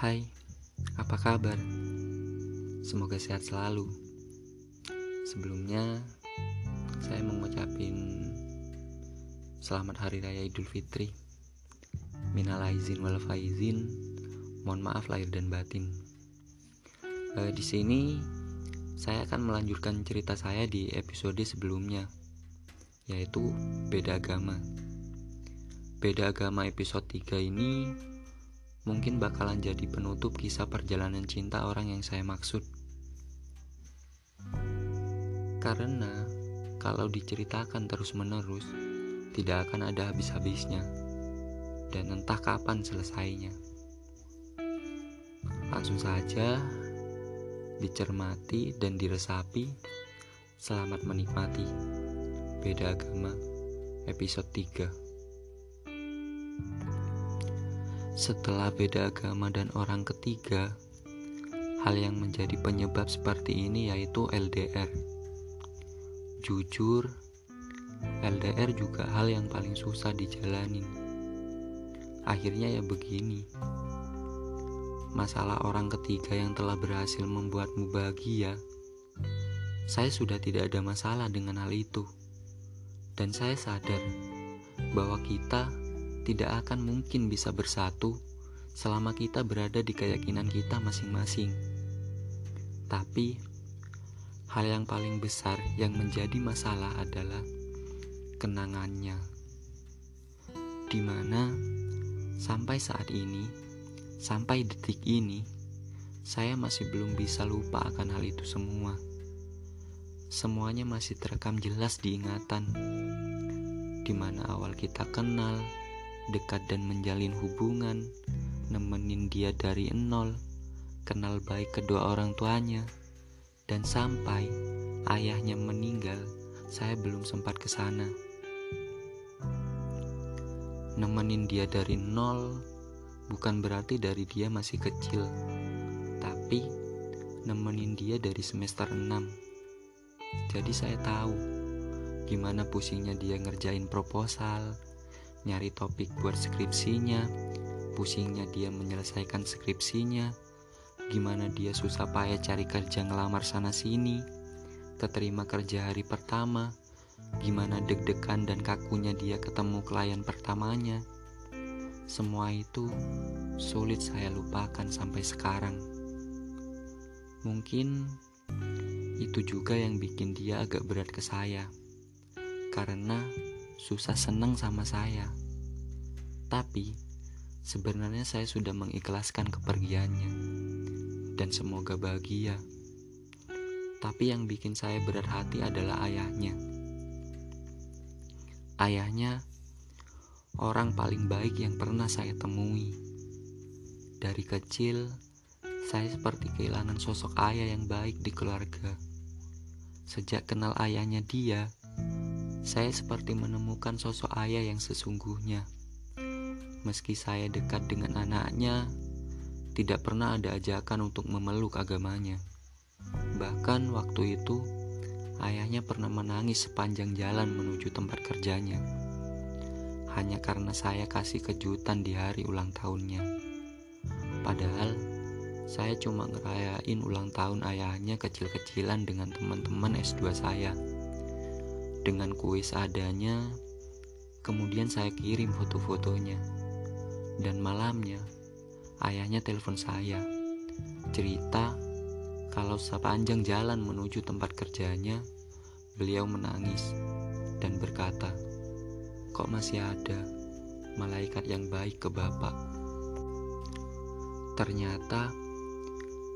Hai, apa kabar? Semoga sehat selalu. Sebelumnya, saya mengucapin selamat Hari Raya Idul Fitri. Minal aizin wal faizin. Mohon maaf lahir dan batin. E, di sini saya akan melanjutkan cerita saya di episode sebelumnya, yaitu beda agama. Beda agama episode 3 ini mungkin bakalan jadi penutup kisah perjalanan cinta orang yang saya maksud. Karena kalau diceritakan terus-menerus, tidak akan ada habis-habisnya, dan entah kapan selesainya. Langsung saja dicermati dan diresapi. Selamat menikmati. Beda agama, episode 3. Setelah beda agama dan orang ketiga, hal yang menjadi penyebab seperti ini yaitu LDR. Jujur, LDR juga hal yang paling susah dijalanin. Akhirnya ya begini. Masalah orang ketiga yang telah berhasil membuatmu bahagia, saya sudah tidak ada masalah dengan hal itu. Dan saya sadar bahwa kita tidak akan mungkin bisa bersatu selama kita berada di keyakinan kita masing-masing. Tapi, hal yang paling besar yang menjadi masalah adalah kenangannya, di mana sampai saat ini, sampai detik ini, saya masih belum bisa lupa akan hal itu semua. Semuanya masih terekam jelas di ingatan, di mana awal kita kenal, dekat dan menjalin hubungan, nemenin dia dari nol, kenal baik kedua orang tuanya, dan sampai ayahnya meninggal, saya belum sempat ke sana. Nemenin dia dari nol bukan berarti dari dia masih kecil, tapi nemenin dia dari semester 6. Jadi saya tahu gimana pusingnya dia ngerjain proposal, nyari topik buat skripsinya, pusingnya dia menyelesaikan skripsinya, gimana dia susah payah cari kerja ngelamar sana sini, keterima kerja hari pertama, gimana deg-degan dan kakunya dia ketemu klien pertamanya. Semua itu sulit saya lupakan sampai sekarang. Mungkin itu juga yang bikin dia agak berat ke saya. Karena susah senang sama saya. Tapi sebenarnya saya sudah mengikhlaskan kepergiannya dan semoga bahagia. Tapi yang bikin saya berat hati adalah ayahnya. Ayahnya orang paling baik yang pernah saya temui. Dari kecil, saya seperti kehilangan sosok ayah yang baik di keluarga. Sejak kenal ayahnya dia, saya seperti menemukan sosok ayah yang sesungguhnya. Meski saya dekat dengan anaknya, tidak pernah ada ajakan untuk memeluk agamanya. Bahkan waktu itu, ayahnya pernah menangis sepanjang jalan menuju tempat kerjanya. Hanya karena saya kasih kejutan di hari ulang tahunnya. Padahal, saya cuma ngerayain ulang tahun ayahnya kecil-kecilan dengan teman-teman S2 saya dengan kuis adanya. Kemudian saya kirim foto-fotonya. Dan malamnya, ayahnya telepon saya. Cerita kalau sepanjang jalan menuju tempat kerjanya, beliau menangis dan berkata, "Kok masih ada malaikat yang baik ke Bapak?" Ternyata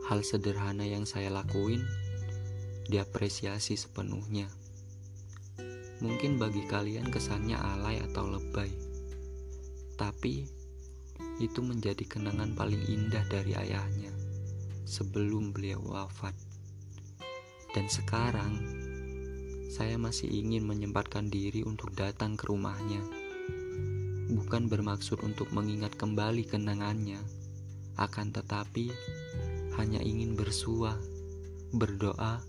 hal sederhana yang saya lakuin diapresiasi sepenuhnya. Mungkin bagi kalian kesannya alay atau lebay, tapi itu menjadi kenangan paling indah dari ayahnya sebelum beliau wafat. Dan sekarang, saya masih ingin menyempatkan diri untuk datang ke rumahnya. Bukan bermaksud untuk mengingat kembali kenangannya, akan tetapi hanya ingin bersua, berdoa,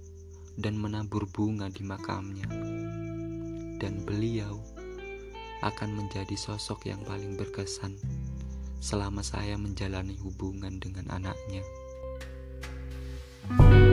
dan menabur bunga di makamnya dan beliau akan menjadi sosok yang paling berkesan selama saya menjalani hubungan dengan anaknya. thank you